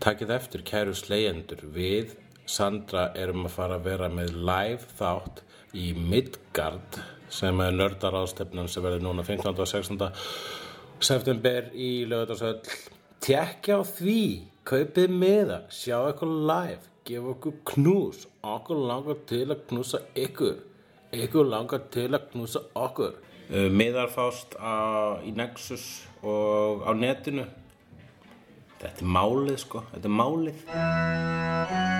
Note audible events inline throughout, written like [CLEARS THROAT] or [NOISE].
Takið eftir kæru slegjendur við Sandra erum að fara að vera með live þátt í Midgard sem er nördarástefnan sem verður núna 15. og 16. september í lögutarsöll. Tjekkja á því, kaupið miða, sjá eitthvað live, gefa okkur knús, okkur langar til að knúsa ykkur, ykkur langar til að knúsa okkur. Miðar fást á, í Nexus og á netinu. Þetta er málið sko, þetta er málið.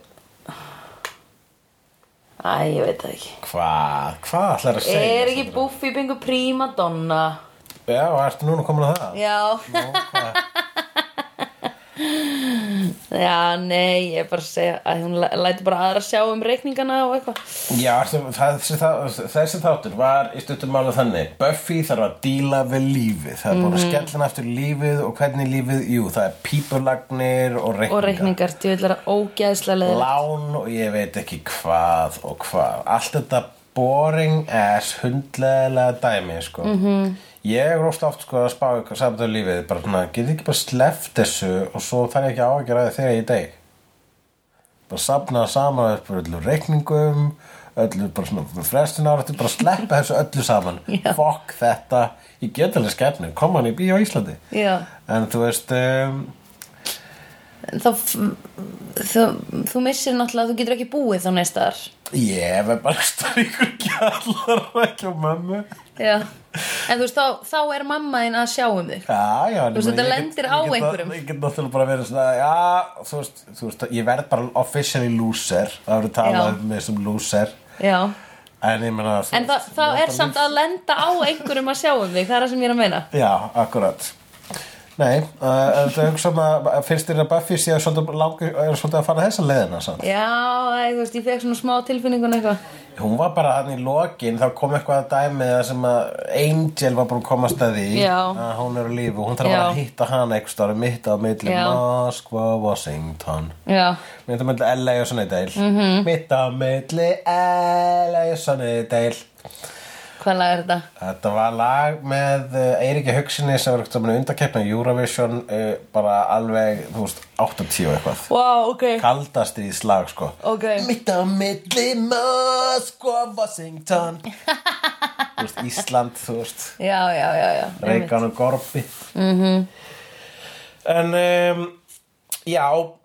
Æ, ég veit það ekki. Hvað? Hvað ætlar að segja? Er ekki? Buffy pingu primadonna? Já, ertu núna komin að það? Já. Já, nei, ég er bara að segja að hún læ- lætur bara aðra sjá um reikningana og eitthvað. Já, þessi, þessi þáttur var í stuttum málu þannig Buffy þarf að díla við lífið Það er búin að skella hann eftir lífið og hvernig lífið, jú, það er pípulagnir og reikningar Og reikningar, þú vil vera ógeðslega leður. lán og ég veit ekki hvað og hvað allt þetta boring ass hundlegalega dæmi sko. -hmm. Ég er rost oft sko, að spá saman um lífið bara svona, get ekki bara sleppt þessu og svo þarf ég ekki að ágjöra þegar ég deg bara safna saman öllu reikningum öllu bara svona frestin áratu bara sleppa þessu öllu saman. [LAUGHS] Já. fokk þetta, ég get alveg skefni koma hann í bíó á Íslandi? Já, en þú veist um, þá, þú, þú missir náttúrulega, þú getur ekki búið þá neistar. ég verð bara [LAUGHS] stóð ykkur gjallar og ekki á mömmu. Já. En þú veist, þá, þá er mamma þín að sjá um þig. Já, já, Þú veist, þetta lendir á einhverjum. Ég get náttúrulega bara verið svona, já, þú veist, þú veist, ég verð bara officially loser, það verður talað um mig sem loser, Já. en ég meina, þú En það, það er samt að lenda á einhverjum að sjá um þig, það er það sem ég er að meina. Já, akkurat. Nei, uh, það er eitthvað að finnst þér að Buffy að svolítið, langi, er svolítið að fara þessa leiðina, samt. Já, æ, þú veist, ég fekk svona smá tilfinningun eitthvað. Hún var bara hann í lokin, þá kom eitthvað að dæmi það sem að Angel var bara að komast að því Já. að hún er á lífi og hún þarf að hitta hana eitthvað stári mitt á milli. Moskva, Washington Já. mitt á milli LA og Sunnydale mm. -hmm. mitt á milli LA og Sunnydale Hvað lag er þetta? Þetta var lag með uh, Eiríki Hugsinni sem var undarkeppna Eurovision uh, bara alveg, þú veist, 80 og eitthvað Wow, ok. kaldast í slag sko Ok. Mitt á milli Moskva, Washington [LAUGHS] Þú veist, Ísland, þú veist. Reykján og Gorbi mm -hmm. En um, Já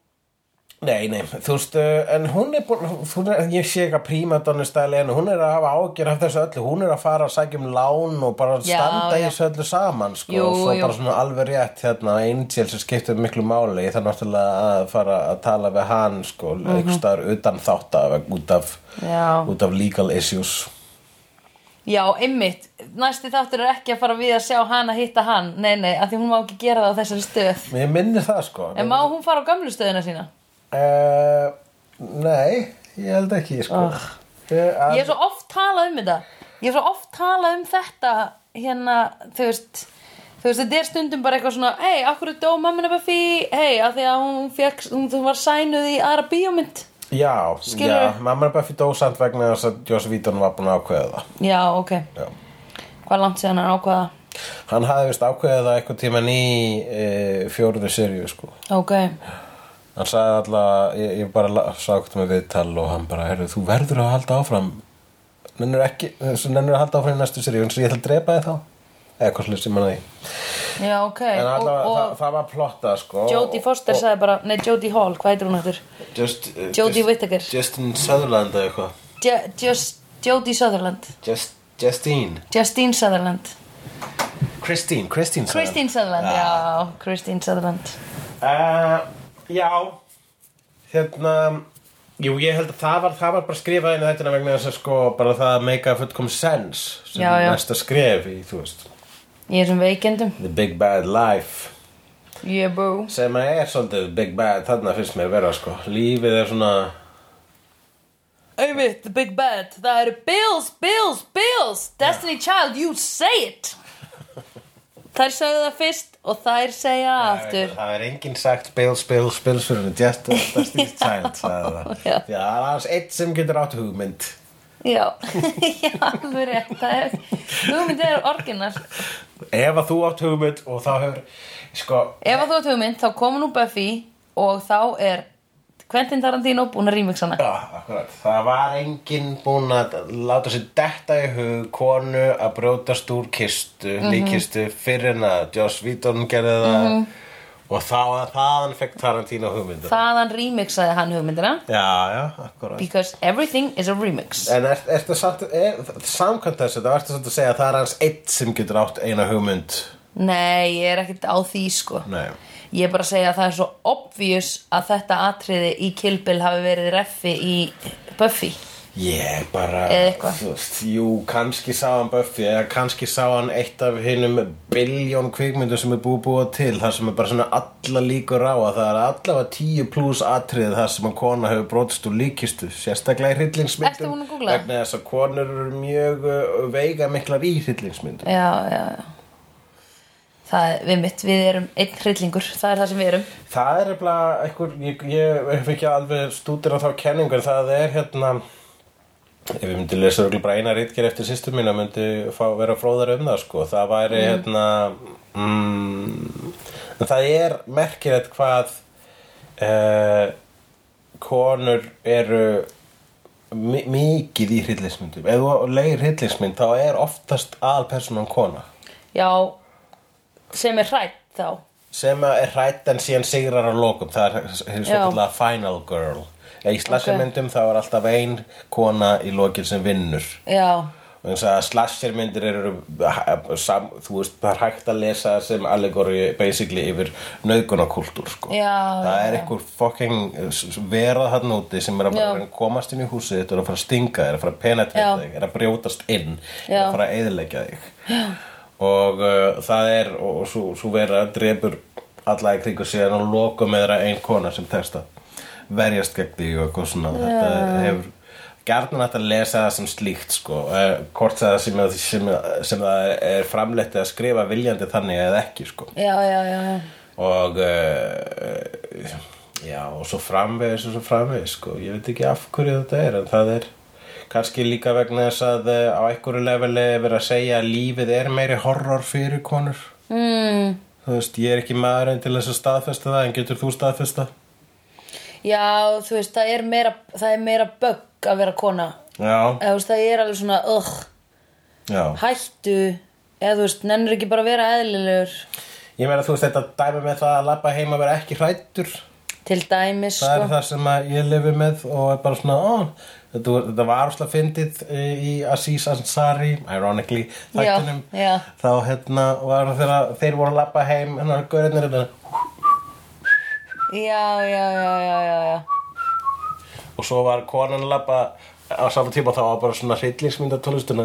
Nei, nei, þú veist, uh, en hún er búin, hún er, ég sé eitthvað prímadonnu stæli en hún er að hafa ágjör af þessu öllu, hún er að fara að sækja um lán og bara Já, standa í þessu öllu saman, sko, og svo jú. bara svona alveg rétt hérna, Angel sem skiptir miklu máli, það er náttúrulega að fara að tala við hann, sko, mm -hmm. einhvers staðar utan þátt út af, Mhm. Já. út af legal issues. Já, einmitt. Næsti þáttur er ekki að fara við að sjá hana hitta hann. Nei, nei, af því hún má ekki gera það á þessari stöð. Mér minnir það, sko. En má hún fara á gömlu stöðina sína? Uh, nei, ég held ekki, sko. Oh. Ég, Ég hef svo oft talað um þetta. Ég hef svo oft talað um þetta hérna, þú veist... Þú veist, þetta er stundum bara eitthvað svona Hei, akkur er dó mammina Buffy Hei, af því að hún, fekk, hún, var sænuð í aðra bíómynd Já, Skilurðu? já, mamma er bara fyrir dósand vegna þess að Joss Whedon var búin að ákveða það. Já, ok Já. Hvað langt séðan hann ákvaða? Hann hafði vist ákveðið það eitthvað tíman í e, fjóruðu seríu, sko. Ok, Hann sagði alltaf, ég, ég bara la- sá eitthvað með viðtal og hann bara, heyrðu, þú verður að halda áfram. Nennir ekki, þessu nennir að halda áfram í næstu seríu, eins og ég ætla að drepa þið þá. Eða hvað slið sem hann því. já, ok En Og, allavega, það, og það var plotta, sko. Jodie Foster og, sagði bara Nei, Jodie Hall, hvað heitir hún eftir? Just, uh, Jodie just, Whittaker. Justin Sutherland eða eitthvað. Jo- Just Jodie Sutherland Just, Justine Justine Sutherland Christine, Christine hann. Christine Sutherland, já, Christine Sutherland Uh, já. Hérna Jú, ég held að það var, það var bara skrifað inn í þetta vegna þess að sko bara það make a fullkom sense sem Já, já. næsta skref í, þú veist. Í þessum veikendum The Big Bad Life. Yeah, sem að er svolítið Big Bad þarna finnst mér vera sko. Lífið er svona Einmitt, the big bad. Það eru bills, bills, bills. Destiny Child, you say it. Þær sögðu það fyrst og þær segja aftur. það er enginn sagt Bills fyrir henni Just a Destiny's [LAUGHS] Child Já. Það er aðeins eitt sem getur átt hugmynd. Já, [LAUGHS] já, alveg rétt. Er, hugmynd er orginar Ef að þú átt hugmynd og þá hefur sko Ef að þú ert hugmynd, þá kom nú Buffy og þá er Quentin Tarantino búin að remix hana Já, akkurat. Það var enginn búinn að láta sér detta í hug konu að brjótast úr kistu, Mhm. líkistu fyrir en að Joss Whedon gerði það og þá að þaðan fekk Tarantino hugmyndu. Þaðan remixaði hann hugmyndina Já, já, akkurat. Because everything is a remix En er, ertu samt, er, samkvæmt þessu, það ertu samt að segja að það er hans eitt sem getur átt eina hugmynd. Nei, ég er ekkert á því sko Nei. Ég er bara að segja að það er svo obvious að þetta atriði í Kill Bill hafi verið reffi í Buffy. Ég bara, þú veist, jú, kannski sá hann Buffy eða kannski sá hann eitt af hinnum biljón kvikmyndu sem er búið búið til þar sem er bara svona alla líkur á að það er allavega tíu pluss atriði þar sem að kona hefur brotist úr líkistu sérstaklega í hryllingsmyndum. Vegna þess að konur eru mjög uh, veiga miklar í hryllingsmyndum. Já, já, já Það við mitt, við erum einn hryllingur. Það er það sem við erum. Það er eitthvað einhver, ég, ég hef ekki alveg stútir á þá kenningu en það er hérna ef ég myndi lesa örugglega bara eina ritger eftir sýstur mín að myndi fá, vera fróðar um það sko, það væri hérna mm, það er merkilegt hvað eh, konur eru mi mikið í hryllingsmyndum. Ef þú leir hryllingsmynd þá er oftast aðalpersonan kona. Já, sem er hrætt þá sem er hrætt en síðan sigrar á lokum það er hins Já. vegar final girl í slashermyndum þá er alltaf ein kona í lokin sem vinnur Já, og slashermyndir eru sam, þú veist, það er hægt að lesa sem allegori basically yfir nöðgunarkultúr sko. Það er einhver fucking verað hann úti sem er að að komast inn í húsið þetta er að fara að stinga þig, er að fara að penetrata Já. þig er að brjótast inn, er Já. að fara að eðilegja þig já. Og uh, það er og svo, svo verað drefur alla í kringu síðan og lokum með þeirra ein kona sem tekst að verjast gegn því og eitthvað svona. Þetta hefur hægt að lesa það sem slíkt sko, eh, hvort það sem, sem, sem það er framleitt að skrifa viljandi þannig eða ekki sko. Já, já, já, já. og uh, já og svo framvegis og svo framvegis sko, ég veit ekki af hverju þetta er en það er kannski líka vegna þess að eh, á einhverju leveli er verið að segja að lífið er meiri horror fyrir konur. Mm, þú veist, ég er ekki maðurinn til þess að staðfesta það en getur þú staðfesta? já, þú veist, það er meira það er meira bögg að vera kona. Já, eða þú veist, það er alveg svona já. Hættu. Eða þú veist, nennur ekki bara að vera eðlilegur. Ég meina þú veist þetta dæmi með það að labba heim að vera ekki hrættur til dæmis, Það er sko. það sem ég lifi með og er bara svona, ó, þetta, var- þetta var áslega fyndið eh, í Aziz Ansari, ironically, þættinum. Já, já. Þá hérna var þegar þeir voru að labba heim, hérna, gaurinnir, hérna, já, já, já, já, já, og svo var konan að labba á saman tíma þá var bara svona hryllingsmynda tólustuna.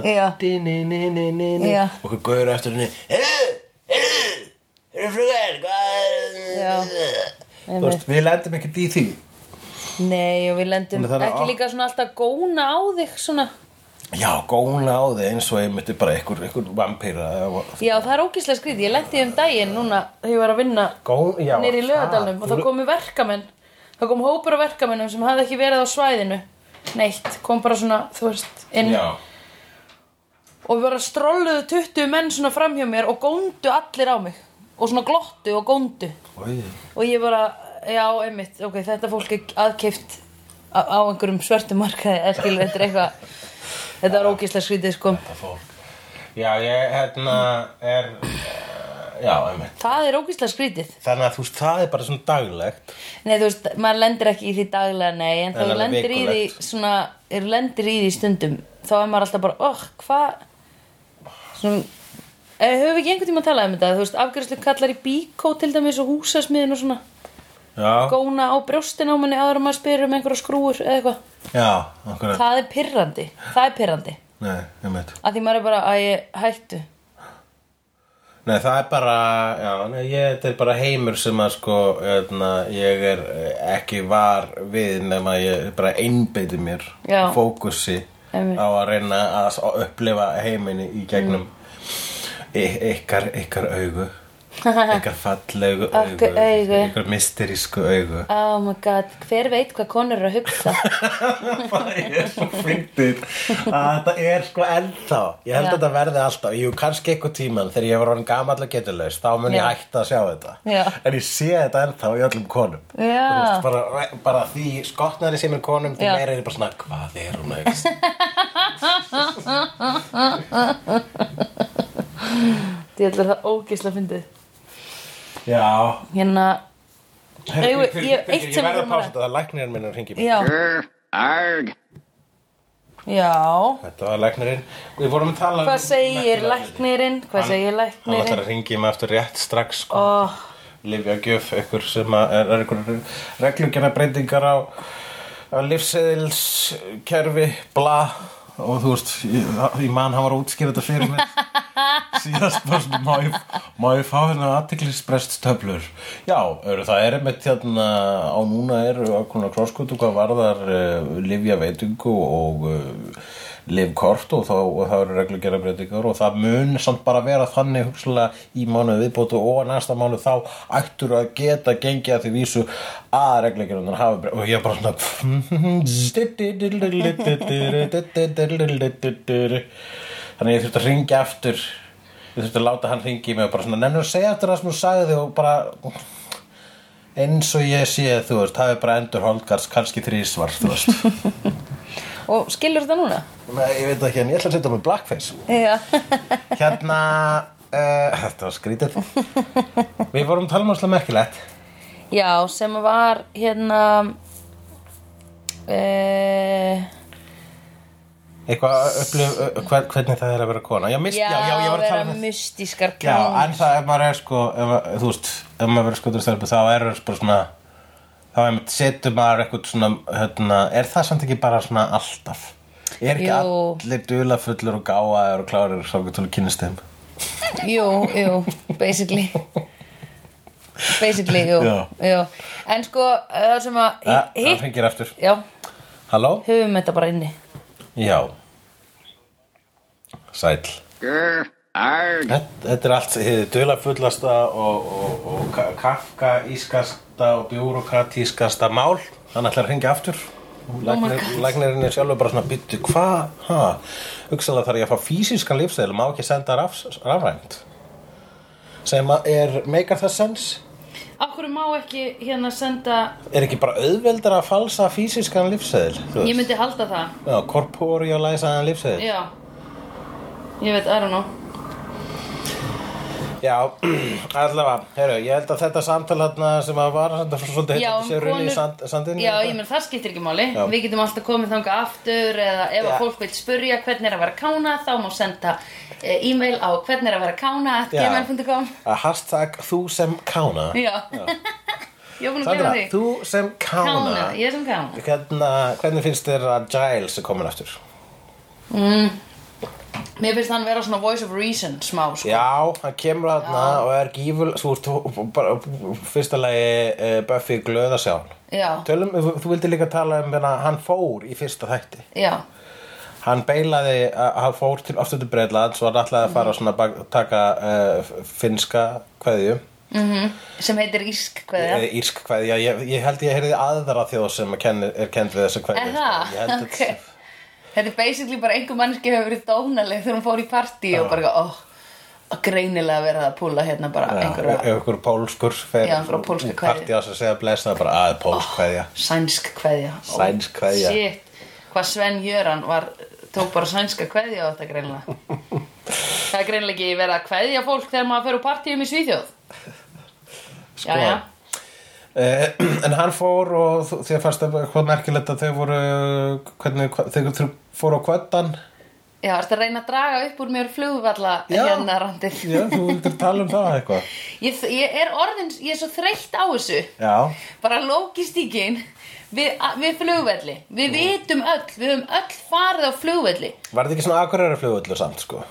Og hvað gaur eftir henni, heyrðu, heyrðu, heyrðu frugar, hvað Já. Þú veist, við lendum ekkert í því. Nei, og við lendum ekki líka svona alltaf góna á þig svona. Já, góna á þig eins og einmitt bara einhver, einhver vampíra. Já, það er ógíslega skrítið, ég lendi um daginn núna þegar ég var að vinna nýri í lögadalnum og það komu verkamenn. Það kom hópur af verkamennum sem hafði ekki verið á svæðinu. Neitt, kom bara svona, þú veist inn. Já, og við bara strolluðu 20 menn svona fram hjá mér og góndu allir á mig. Og svona glottu og góndu. Oj. og ég bara, já, einmitt. Ok, þetta fólk er aðkeift á, á einhverjum svörtum markaði eða skilur, þetta er eitthvað þetta er ógíslega skrítið, sko. Þetta fólk. Já, ég hérna er uh, Já, einmitt. Það er ógíslega skrítið. Þannig að þú veist, það er bara svona daglegt. Nei, þú veist, maður lendir ekki í því daglega, nei, en þá lendir í því svona, er lendir í því stundum, þá er maður alltaf bara, oh, hvað, Svona, eh, höfum við ekki einhvern tíma að tala um þetta? Þú veist, afgjörslu kallar í bíkó til dæmis og húsasmiðin og svona Já, góna á brjóstin á manni áður maður spyrir um einhverja skrúur eða eitthvað. Já, okkur það er pirrandi, það er pirrandi. Nei, ég veit að því maður er bara að ég hættu. Nei, það er bara, já, nei, ég, þetta er bara heimur sem að sko, öðna, ég er eh, ekki var við nema ég bara einbeiti mér Já. fókusi Einmitt. á að reyna að s- að upplifa heiminni í gegnum mm. ykkar, ykkar augu [LAUGHS] ykkar fallegu augu ykkar mysterísku augu. Oh my god, hver veit hvað konur eru að hugsa? [LAUGHS] Það er svo fyndið að þetta er sko ennþá. Ég held Já. að þetta verði alltaf, jú kannski eitthvað tíman þegar ég var orðin gamall og geturlaus þá mun ég Já. hætta að sjá þetta. Já. en ég sé þetta ennþá í öllum konum. Veist, bara, bara því skotnari sem er konum því meira er ég bara svona, hvað er hún að hugsa? [LAUGHS] Ég ætla það ógislega fyndið já. Hérna, ég- ég sem verð við að að- pása þetta, er læknirinn minn að ringi mig. Já, Grr, arg. já. Þetta var læknirinn. Við vorum að tala um Hvað segir læknirinn? Hvað segir hann ætlar læknirinn? að ringi mig aftur rétt strax sko. Ó, Livjagjöf, ykkur sem að er, er ykkur reglugjana breytingar á, á lífseðilskerfi, bla og þú veist, ég, ég man hann var að útskýra þetta fyrir mér. [LAUGHS] Síðast bara svona, má ég, má ég fá hérna aðtiklisbrest töflur já, eru, það er einmitt hérna á núna eru ákveðna krosskutu hvað varðar uh, livja veitingu og uh, livkort og þá, þá eru reglugera breytingar og það mun samt bara vera þannig hugsalega í mánuð viðbótu og næsta mánuð þá ættur að geta gengið að því vísu að reglugera hafa og ég er bara svona [LAUGHS] þannig ég þurfti að ringja aftur ég þurfti að láta hann ringi mig og bara svona nennur að segja eftir það sem þú sagði og bara eins og ég sé þú veist, það er bara endur holdgars kannski þrísvar, þú veist [LAUGHS] og skilur þetta núna? Nei, ég veit ekki, en ég ætla að setja mig blackface. Já, [LAUGHS] Hérna uh, [LAUGHS] Þetta var skrítið Við vorum um alltaf merkilegt. Já sem var hérna uh, Eitthvað upplif, uh, hvern, hvernig það er að vera kona. Já, mist, já, já, að vera um mystískar Já, en það ef maður er sko ef, Þú veist, ef maður skotur stelpu þá er það bara svona þá setur maður eitthvað svona hérna, er það samt ekki bara svona alltaf Er ekki Jú. allir dulafullur og gáaður og klárir svo til að kynast þeim Jú, jú, basically Basically, jú, Já. jú. En sko, það sem að Ja, Það hitt, fengir aftur já, Halló? höfum þetta bara inni Já Sæll Grr. Þetta, þetta er allt hið dulafullasta og, og, og ka- kafkaískasta og bjúrokratískasta mál. Hann ætlar að ringja aftur. Læknir, læknirinn er sjálfur bara svona byttu hvað, ha, hugsaðlega þarf ég að fá fysiskan lífsæðil, má ekki senda raf, rafrænt? Sem er, meikar það sens Akkur má ekki hérna senda er ekki bara auðveldar að falsa fysiskan lífsæðil Ég myndi halda það. Já, korpóriólæsaðan lífsæðil Já. Ég veit, I don't know Já, [CLEARS THROAT] allavega, heyrðu, ég held að þetta samtal hérna sem að var svolítið Já, heitt um sé runni í sand, sandinu Já, ég menn það skiptir ekki máli. Já. Við getum alltaf komið þangað aftur eða ef Já. að fólk vil spurja hvernig er að vera kána þá má senda e, e-mail á hvernig er að vera kána at Já. gmail.com Hashtag þú sem kána Já. [LAUGHS] Að Sandra, þú sem kána, Kána, ég sem kána Hérna, Hvernig finnst þér að Giles er komin aftur? Mér finnst hann vera svona voice of reason smá sko. Já, hann kemur þarna og er gíful Þú ert fyrsta lagi uh, Buffy glöð að sjá Tölum, þú, vildi líka tala um hérna, hann fór í fyrsta þætti. Já, Hann beilaði, að hann fór til aftur til Breitland svo hann ætlaði að fara svona bak, taka uh, finska kveðju. Mm sem heitir Ísk kveðja. Eða írsk kveðja, ég, ég held ég heyrði aðra þjóð sem er kend við þessa kveðju Er það? sko. Ég held [LAUGHS] Ok. Þetta er basically bara einhver mannski hefur verið dónaleg þegar hún fór í partí og bara, oh, og greinilega verið að púla hérna bara Já, einhverja einhver pólskur fer Já, einhverja pólska úr kveðju. partí á sig að segja blessa bara að pólsk kveðja sænsk kveðja Sænsk kveðja. Shit, hvað Sven Jöran var, tók bara sænska kveðja á þetta greinilega [LAUGHS] Það er greinilega ekki verið að kveðja fólk þegar maður fer úr partíum í Svíþjóð Sko. Jæja, Eh, [CLEARS THROAT] en hann fór og þú- þér fannst það eitthvað merkilegt að þau voru hvernig, þau þau fóru á kvötan Já, ertu að reyna að draga upp úr mér flugvalla hérna randið Já, þú vildur tala um það eitthvað. [LAUGHS] Ég, ég er orðin, ég er svo þreytt á þessu. Já, bara lókistíkin við, við flugvelli við vitum öll, við höfum öll farið á flugvelli. Var þetta ekki svona akureyra flugvöldur samt sko?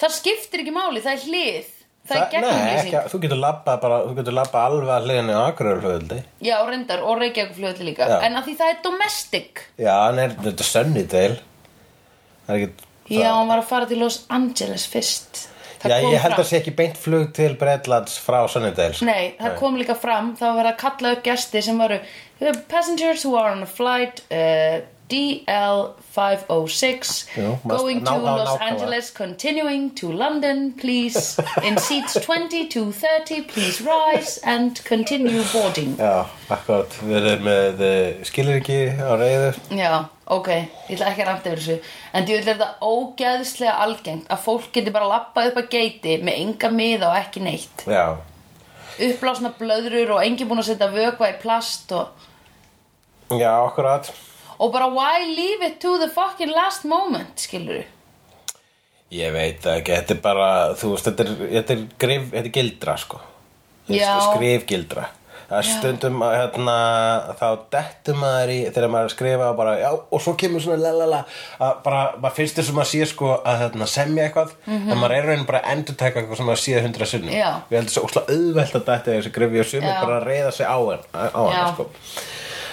Það skiptir ekki máli, það er hlið það, er Nei, gegnumlýsing. þú getur labba bara, þú getur labba alveg að hliðinu á akureyra flugvöldi já, reyndar, og Reykjavík flugvelli líka. Já. en að því það er domestic. Já, en er þetta Sunnydale. Það er ekki já, hann var að fara til Los Angeles fyrst. Það Já, ég held fram. að sé ekki beint flug til Bretlands frá Sunnydale sko. Nei, það kom líka fram, það var að kalla upp gesti sem varu "The Passengers who are on a flight uh, DL506 Jú, going to ná- ná- Los nákvæmlega. Angeles continuing to London please. In seats 20 to 30 please rise and continue boarding. Já, akkurat, við erum með uh, skilir ekki á reyðu Já, ok, ég ætla ekki að ranta yfir þessu. En því er þetta ógeðslega algengt að fólk getur bara lappað upp að geiti með enga miða og ekki neitt. Já, Uppblásna blöðrur og engin búin að setja vökva í plast og já, akkurat Og bara why leave it to the fucking last moment, skilur Ég veit ekki, þetta er bara, þú veist, þetta er, þetta er, grif, þetta er gildra, sko Já. Skrifgildra Það er stundum að, hérna, þá dettum maður í, þegar maður er að skrifa og bara, já, og svo kemur svona lalala, að bara, maður finnst þess að sé, sko, að hérna, semja eitthvað, en maður er raunin bara að endurtaka eitthvað sem maður sé hundra sinnum. Mhm. Já. Við heldur svo óslega auðvelt að detti þessi grifi og sumir bara að reyða sig á hann, á hann, Já.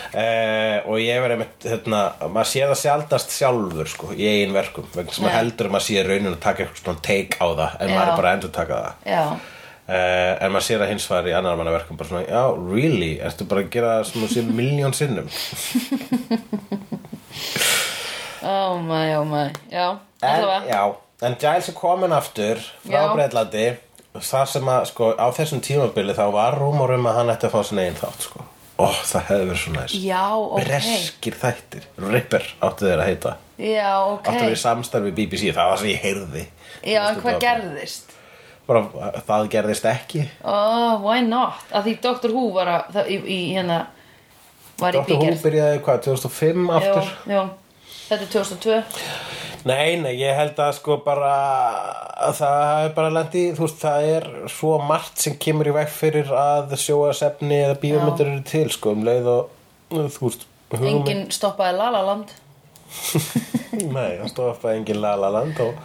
Uh, og ég verið með hérna, maður sé það sjaldast sjálfur sko, í eigin verkum vegna sem Nei. maður heldur að maður sé raunin að taka eitthvað svona take á það en Já. maður er bara að endur taka það. Já, uh, en maður sé það hins vegar í annar manna verkum bara svona, já, really, ertu bara að gera þú sé miljón sinnum? [LAUGHS] Oh my, oh my. Já, en, allavega. já, en Giles er komin aftur frá. Breitlandi það sem að, sko, á þessum tímabili þá var rúmur um að hann ætti að fá sinni eigin þátt, sko ó, það hefði verið svo næst Já, ok. Breskir þættir, Ripper áttu þeir að heita. Já, ok. Áttu í samstarfi BBC, það var sem ég heyrði. Já, en hvað gerðist? bara, það gerðist ekki. Oh, why not? Að því Dr. Who var að, í, í hérna var Dr. Who byrjaði hvað, 2005 aftur Já, já, þetta er 2002 Nei, nei, ég held að sko bara að það er bara lendi, þú veist, það er svo margt sem kemur í veg fyrir að sjóasefni eða bíómyndir eru til, sko, um leið og þú veist, hugmynd Engin stoppaði Lalaland [LAUGHS] Nei, það að engin lalaland og,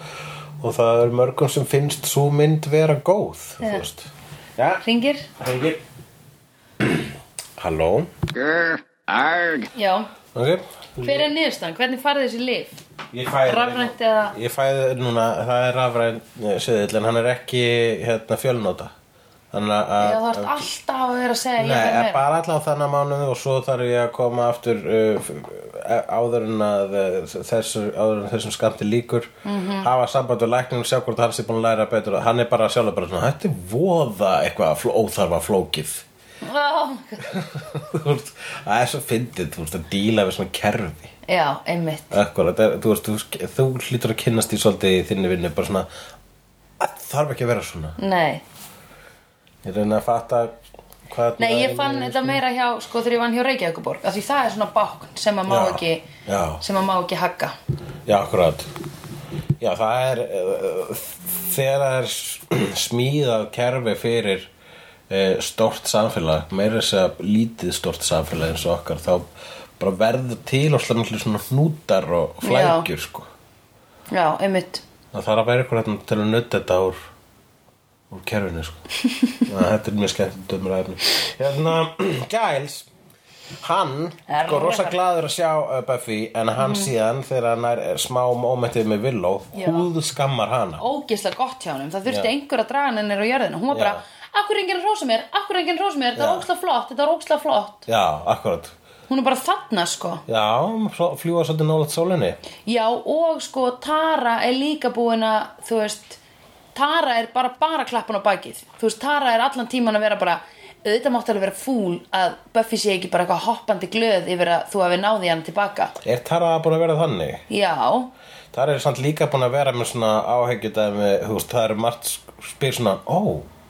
og það er mörgum sem finnst svo mynd vera góð, þú veist. Já, Ringir? hengir Halló, Grr, arg, Já. Ok. Hver er niðurstaðan? Hvernig farið þessi lif? Rafrænt eða Ég fæði núna, það er rafræn söðill en hann er ekki hérna fjölnóta Þannig að Já, það ert alltaf að vera að segja Nei, ég er er meira bara allan þannig mánuð og svo þarf ég að koma aftur uh, áður en að þessu, áður en þessum skamti líkur Mhm. hafa samband við lækningum sjá hvort hann sé búin að læra betur. Hann er bara sjálfur bara svona, þetta er voða eitthvað óþarfa flókið oh, það er svo fyndið, þú veist, að díla við svona kerfi. Já, einmitt. Akkurat, það er- þú veist, þú, þú hlýtur að kynnast í svolítið í þinni vinnu bara svona, að þarf ekki að vera svona. Nei, ég reyna að fatta hvað Nei, ég fann þetta meira hjá, sko, þegar ég vann hjá Reykjavíkuborg af því það er svona bákn sem að má Já, ekki já. sem að má ekki hagga. Já, akkurat. Já, það er uh, þegar það er s- smíðað kerfi fyrir stort samfélag meira þess að lítið stort samfélag eins og okkar þá bara verður til og miklu svona hnútar og flækjur sko. Já, einmitt. Það þarf að vera eitthvað hérna til að nutta þetta úr úr kerfinu sko. [LAUGHS] Þannig að þetta er mjög skemmt dömur aðeins hérna, [CLEARS THROAT] Giles hann, Er sko, rosa glaður að sjá uh, Buffy en hann síðan þegar hann er eh, smá mómentið með Willow, Já. húð skammar hana. Ógislega gott hjá honum, það þurfti Já. einhver að draga hann nýr á jörðinu Hún var bara, akkur er enginn hrósa mér, akkur er enginn hrósa mér Þetta var ógislega flott, þetta var ógislega flott. Já, akkurat. Hún er bara þarna, sko. Já, fljúga svolítið nálægt sólinni. Já, og sko, Tara er líka búin að, þú veist Tara er bara bara klappun á bakið. Þú veist, Tara er allan tíman að vera bara auðvitað mátti alveg vera fúl að Buffy sé ekki bara eitthvað hoppandi glöð yfir að þú hafi náði hann tilbaka. Er Tara búin að vera þannig? Já, Tara er samt líka búin að vera með svona áheggjudæmi, þú veist, það er margt spyr svona, ó,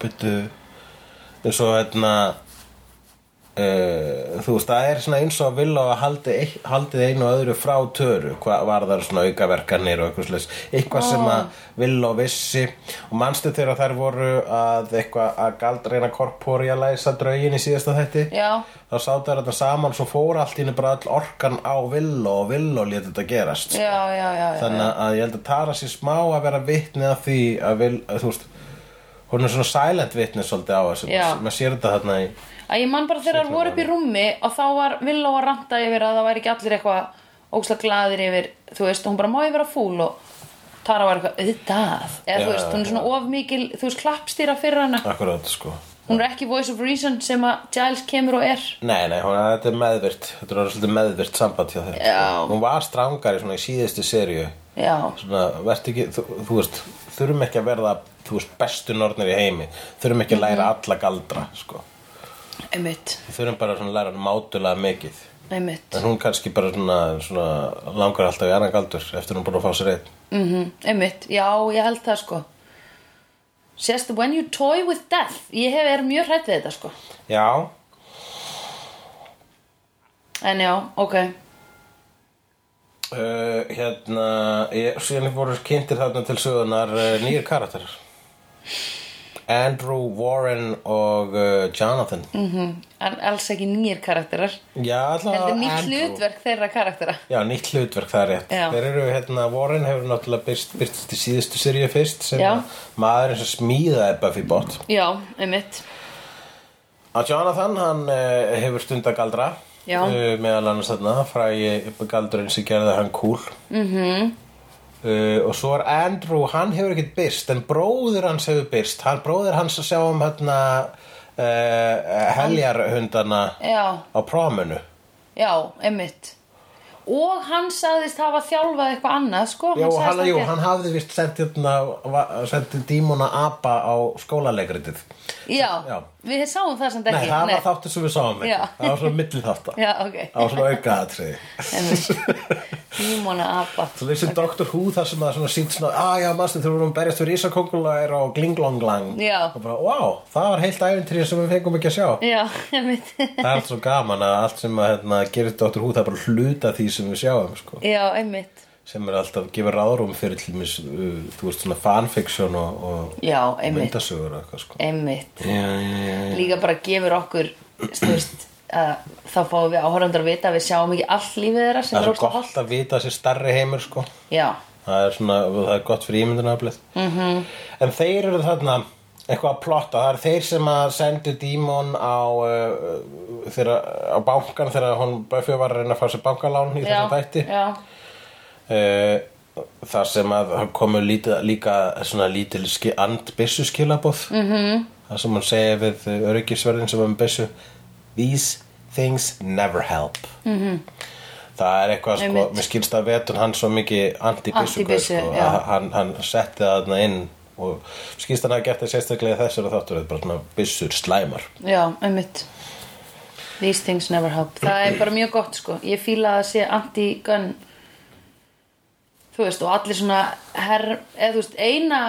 byrju eins og hérna Uh, þú veist, það er svona eins og að vilja að haldi, haldið einu og öðru frá töru hvað var það svona aukaverkanir og eitthvað slags, eitthvað sem að vilja og vissi og manstu þegar þær voru að eitthvað að galdreina korpórialæsa draugin í síðasta þetti Já. þá sátu þær þetta saman svo fór allt í henni bara all orkan á vilja og vilja og lítið þetta gerast Já, já, já, já, þannig að ég held að Tara sér smá að vera vitni af því að vil, að, þú veist hún er svona silent vitni svolítið á þessu. Maður sér þetta þarna í að ég man bara þegar það voru upp í rúmi og þá var Villó að ranta yfir að það væri ekki allir eitthvað ógslag glaðir yfir þú veist, hún bara má ég vera fúl og Tara var eitthvað, auðvitað. Eða Já, þú veist, hún er svona of mikil, þú veist, klappstýra fyrir hana. Akkurat sko hún er ekki voice of reason sem að Giles kemur og er. Nei, nei, hún, þetta er meðvirt Þetta er svolítið meðvirt samband hjá þeim. Já. Hún var strangari svona í síðustu já, Svona, verð ekki, þú, þú veist Þurfum ekki að verða, þú veist, bestu nornir í heimi. Þurfum ekki að læra Mhm. alla galdra, sko. Einmitt, Þurfum bara að læra mátulega mikið. Einmitt. En hún kannski bara svona, svona langar alltaf í annan galdur Eftir hún búin að fá sér einn. Mm einmitt, já, ég held það sko sérst, when you toy with death ég hef er mjög hrætt við þetta sko. Já, en já, ok. Uh, hérna ég, Síðan voru kynntir þarna til sögunar uh, nýjir karakterar Andrew, Warren og uh, Jonathan. Mm en alls ekki nýjir karakterar. Já, heldur nýtt Andrew. hlutverk þeirra karaktera. Já, nýtt hlutverk, það er rétt. Já. Þeir eru, hérna, Warren hefur náttúrulega byrst, byrst í síðustu seríu fyrst sem Já. maðurinn sem smíðaði Buffy bot. Já, einmitt. Að Jonathan, hann uh, hefur stund að galdra uh, meðal annars þarna frægi galdurinn sem gerði hann cool. Mm -hmm. Uh, og svo er Andrew, hann hefur ekkert byrst en bróðir hans hefur byrst hann, bróðir hans að sjá um hérna uh, heljarhundana já, á prómunu já, einmitt. Og hann sagðist hafa þjálfað eitthvað annað sko. Sagðist hann, jú, hann hafði vist sendt hérna, dímona apa á skólalegritið. Já, Já. við sáum það samt Nei, ekki. það var þáttur sem við sáum ekki. Já. Það var svona milli þáttar já, ok. Það var svona aukaðatriði [LAUGHS] Dímona apa Svo þessi okay. Dr. Who það sem að sínt svona að já, maður þegar við vorum berjast fyrir Ísakongulær og Glinglonglang og bara, wow, það var heilt æfintri sem við fengum ekki að sjá já, [LAUGHS] einmitt Það er allt svo gaman að allt sem að hérna, gerir Dr. Who það er bara hluta því sem við sjáum sko. já, einmitt sem er alltaf að gefa ráðrúm fyrir til mis, uh, þú veist svona fanfiction og, og já, myndasögur eitthvað sko. einmitt Já, já, já, líka bara gefur okkur veist, þá fáum við áhörðandar að vita að við sjáum ekki all lífið þeirra Það er gott að vita þessi starri heimur sko. það er svona, það er gott fyrir ímyndunaflið mm -hmm. en þeir eru þarna eitthvað að plotta, það er þeir sem að sendu dímon á uh, þeirra, á bankan þegar hún Buffy var að reyna að fá sér bankalán í já, þessum þætti uh, þar sem að komu lítið, líka svona lítil andbissu skilabóð mm -hmm. það sem hann segir við öryggisverðin sem var með bissu these things never help. Mm -hmm. það er eitthvað sko, Einmitt. mér skilst að vetun hann svo mikið antibissu Antibyssu, sko, hann, hann setti það þarna inn og skilst hann að gert það sérstaklega í þessari þáttur þetta er bara svona byssur slæmar. Já, einmitt. These things never help. Það er bara mjög gott sko. Ég fíla að sé anti-gun. Þú veist og allir svona her, eða þú veist eina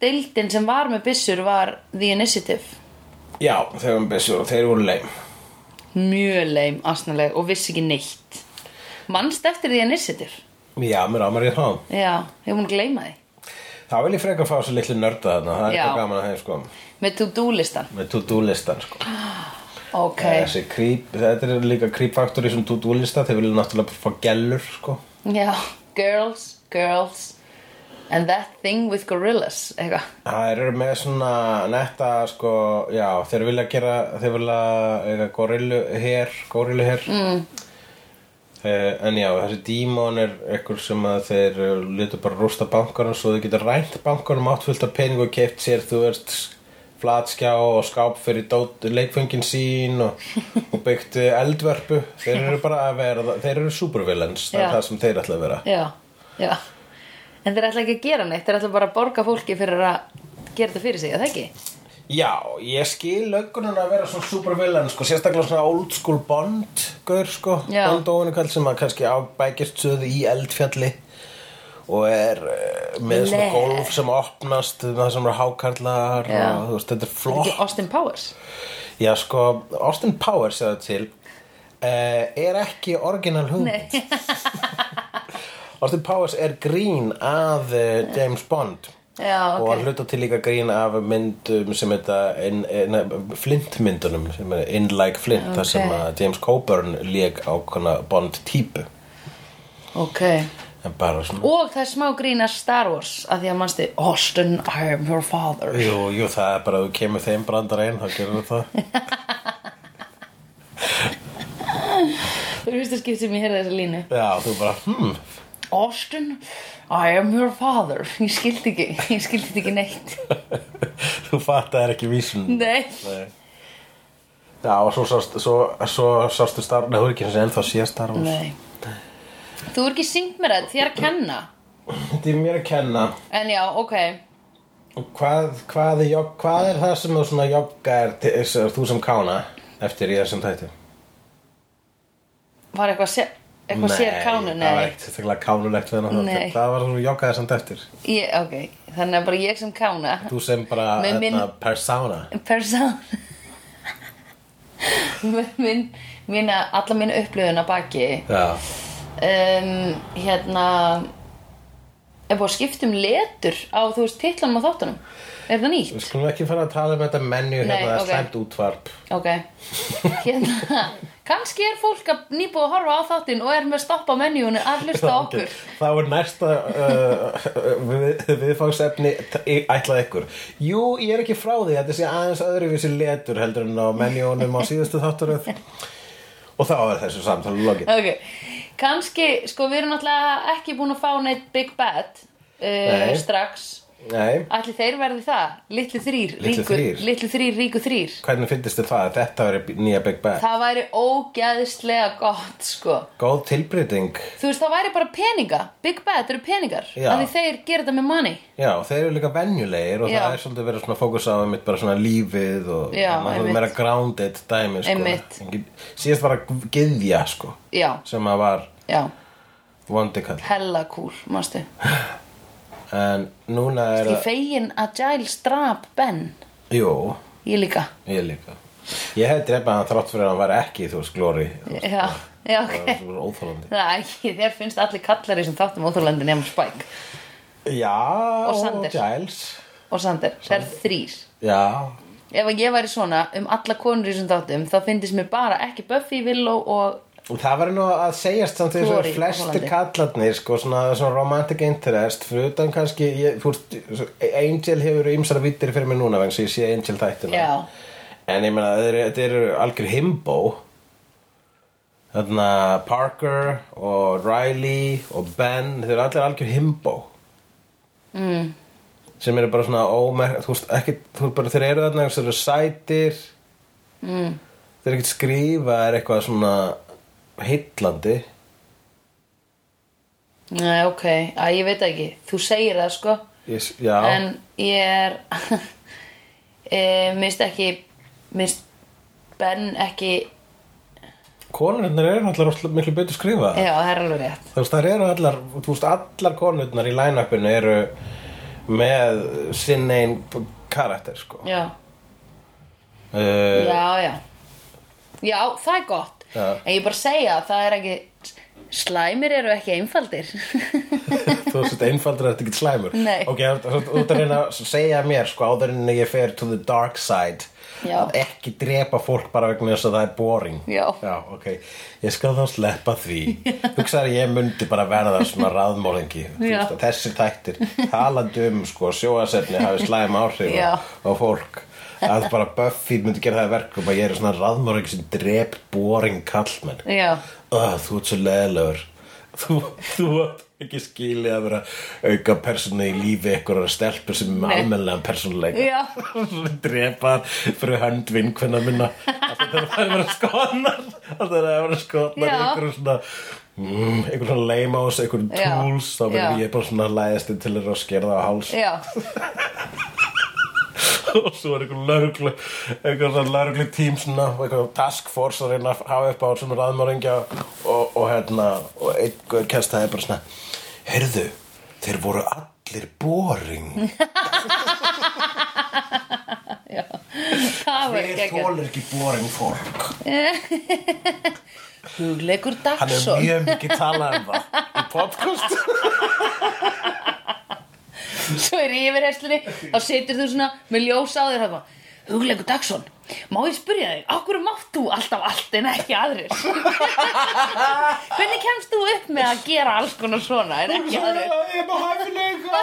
deildin sem var með byssur var The Initiative. Já, þeir voru byssur og þeir voru leim mjög leim, asnaleg og vissi ekki neitt. Mannst eftir The Initiative já, mér ámar ég þá já, ég mun að gleyma því? Þá vil ég frekar fá svo litlu nörda þarna. Það er Já. eitthvað gaman að þeim sko. Með to-do listan með to-do listan sko. Ok, Þessi creep, þetta er líka creep-faktor í svona to-do lista Þeir vilja náttúrulega bara fá gellur sko. já, girls, girls and that thing with gorillas eitthvað, Það eru með svona netta sko, já, þeir vilja gera þeir vilja gorillu her, gorillu her. Mm. en já, þessi dímon er ekkur sem að þeir litur bara rústa bankanum svo þeir geta rænt bankanum áttfullt af pening og keft sér, þú veist flatskjá og skáp fyrir dót, leikfengin sín og, og byggt eldverpu þeir eru bara að vera, þeir eru supervillains það er það sem þeir ætla að vera. Já, já en þeir ætla ekki að gera neitt þeir ætla bara að borga fólki fyrir að gera þetta fyrir sig, er það ekki? Já, ég skil löggunum að vera svona supervillan sko, sérstaklega svona old school Bond gaur sko, Já. Bond óinu kall sem að kannski á bækist söðu í eldfjalli og er uh, með svona Le- golf sem opnast það sem eru hákarlar Já. og þú veist, þetta er Ekki flott Austin Powers Já, sko, Austin Powers segði til uh, er ekki orginal hugmynd Nei, [LAUGHS] Austin Powers er grín af uh, James Bond. Já, og ok. að hluta til líka grín af myndum sem þetta in, in, Flint myndunum sem er In Like Flint þar sem að James Coburn lék á Bond típu Ok Og það er smá grín að Star Wars að því að mannstu Austin, I am your father. Jú, jú, það er bara að þú kemur þeim brandar einn, þá gerur það. [LAUGHS] Það er fyrsta skipt sem ég heyrði þessa línu. Já, þú bara, hmm Austin, I am your father. Ég skildi ekki, ég skildi ekki neitt. [LAUGHS] Þú fattar ekki vísun Nei. Nei. Já, og svo sást, svo, svo sástu Star Nei, þú er ekki og ennþá sé Star Wars. Nei. Þú er ekki syngt mér þetta, þér að kenna. Þetta er mér að kenna. En já, ok. Og Hvað, hvað, er, hvað er það sem þú svona jogga er, til- er þú sem kána eftir í þessum þætti? Var eitthvað, sé, eitthvað sér kánu? það var Nei ekkert sérstaklega kánulegt Nei. Það var þú joggaði samt eftir. Ég, Ok, þannig að bara ég sem kána. Þú sem bara Með minn- hérna, persona Person Minn, mína, alla mína upplöðun að baki. Já, um, hérna er búið að skipta um letur á þú veist titlanum á þáttunum er það nýtt? við skulum ekki fara að tala um þetta menju Nei, hérna, það er ok. slæmt útvarp. Ok. [LAUGHS] Hérna, kannski er fólk að nýbúið að horfa á þáttin og er með stoppa menjúinu að [LAUGHS] hlusta okkur. Það var næsta uh, [LAUGHS] við, viðfangsefni ætlað ykkur. Jú, ég er ekki frá því Þetta sé aðeins öðruvísi letur heldur en á menjónum á síðustu þátturöð Og þá er þessu samtali lokið. Ok, kannski sko við erum náttúrulega ekki búin að fá neitt Big Bad uh, strax Nei, Ætli þeir verði það? Litlu þrýr, Litlu þrír? litlu þrýr, ríku þrýr hvernig finnst þið það að þetta veri nýja Big Bang? Það væri ógæðislega gott sko Góð tilbreyting Þú veist, það væri bara peninga Big Bad eru peningar því þeir gera þetta með money Já, þeir eru líka venjulegir og Já. það er svolítið verið svona fókus á einmitt bara svona lífið og Já, einmitt. meira grounded dæmi sko. Einmitt. Síðast var að gyðja sko Já, sem að var já, vondikall hella cool, mástu [LAUGHS] en núna er Ég fegin að Giles drap Ben? Jú, Ég líka. Ég líka. Ég hefði drefað hann þrátt fyrir að hann var ekki þú veist glóri Já, já, ok. Það var er ekki, þér finnst allir kallari sem þáttum óþúrlandi nefnum Spike. Já, Og Sander. Giles. Og Sander, það er þrýr Já, Ef að ég væri svona um alla konur í þessum þáttum þá finnst mér bara ekki Buffy, Willow og það var nú að segjast samt þess að Glory, flesti Hollandi. kallarnir sko svona, svona romantic interest fyrir utan kannski ég, fúst, Angel hefur ymsara vittir fyrir mig núna vegna sem ég sé Angel þættina Já. en ég þeir- þetta eru algjör himbo þarna Parker og Riley og Ben þeir eru allir algjör himbo mm. sem eru bara svona ómer, þú veist ekki þú veist bara þeir eru þarna þeir eru sætir mm. þeir eru ekkert skrifa er eitthvað svona heillandi. Nei, ok, að ég veit ekki. Þú segir það sko. Ég, En ég er [LAUGHS] e, Mist ekki Mist Ben ekki konurnar eru allar miklu betur skrifa Já, það er alveg rétt. Þú veist allar allar konurnar í line-upinu eru með sinn einn karakter sko. Já, uh, já, já. Já, það er gott Já. En ég bara segja að það er ekki Slæmir eru ekki einfaldir [LAUGHS] þú veist einfaldur er þetta ekki slæmur Nei. ok, þú ert að reyna að segja mér sko áður en ég fer to the dark side Já. að ekki drepa fólk bara vegna þess að það er boring Já. ok, ég skal þá sleppa því [LAUGHS] hugsaður að ég myndi bara verða svona raðmólingi Já. þessir þættir talandi um sko sjóasefni hafi slæm áhrif Já. á fólk að bara Buffy myndi gera það að verkum að ég er svona raðmólingi sem drep boring kallmenn oh, þú ert svo leðilegur þú, þú átt ekki skilið að vera auka persónu í lífi einhverjar stelpur sem er Nei. almennlega persónuleika. Já. drepa fyrir hönd vinkvenna minna. Það er að vera skoðnar það er að vera skoðnar Já. einhverjum svona mm, svona lame ás, einhverjum tools þá verður ég bara svona læðast til þeirra að skerða á háls. Já, [LAUGHS] [LAUGHS] og svo er einhver lauruglu einhver svona lauruglu tím svona og einhver task force að reyna að hafa upp á svona raðmöringja og, og hérna og einhver kæst það er bara svona heyrðu, þeir voru allir boring. [LAUGHS] Það var ekki ekki þólar ekki boring fólk. [LAUGHS] Hugleikur Hann er Dagsson. mjög mikið talað um það í podcast [LAUGHS] Svo er í yfirherslunni Þá situr þú svona með ljós á þér hana. Hugleikur Dagsson Má ég spyrja þig, okkur mátt þú alltaf allt en ekki aðrir? [LAUGHS] Hvernig kemst þú upp með að gera alls konar svona en ekki aðrir? Ég er með hæfileika. [LAUGHS]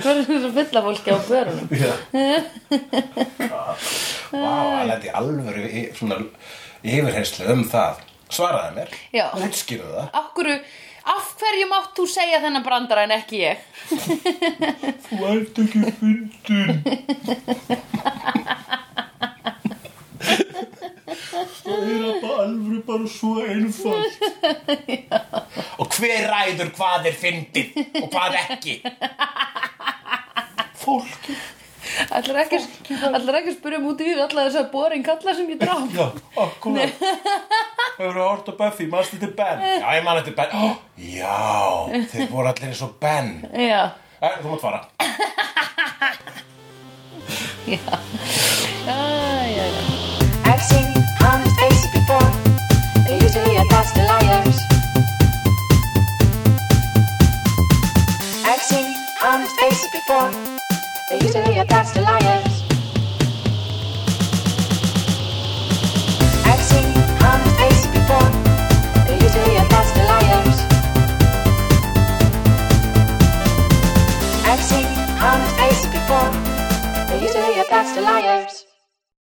Hvað er þessu fulla fólki á börunum? Vá, hann lendi alvöru í, svona yfirherslu um það. Svaraði mér, Já. útskýrðu það. Okkur, af hverju mátt þú segja þennan brandara en ekki ég? Þú ert ekki fyndin Það er bara alveg bara svo einfalt. Og hver ræður hvað er fyndið og hvað ekki? Fólki Ætlar ekki, ekki að spyrja um út í við alla þess að boring kalla sem ég draf Já, akkurat Hefur þú hort á Buffy, mannst þetta Ben? Já, ég mann þetta Ben oh, Já, þeir voru allir eins og Ben Já, Æ, þú mátt fara já Æ, já, já I've seen honest faces before. They're usually a pass to liars. I've seen honest faces before. They're usually a pass to liars. before. They used to hear that's the liars.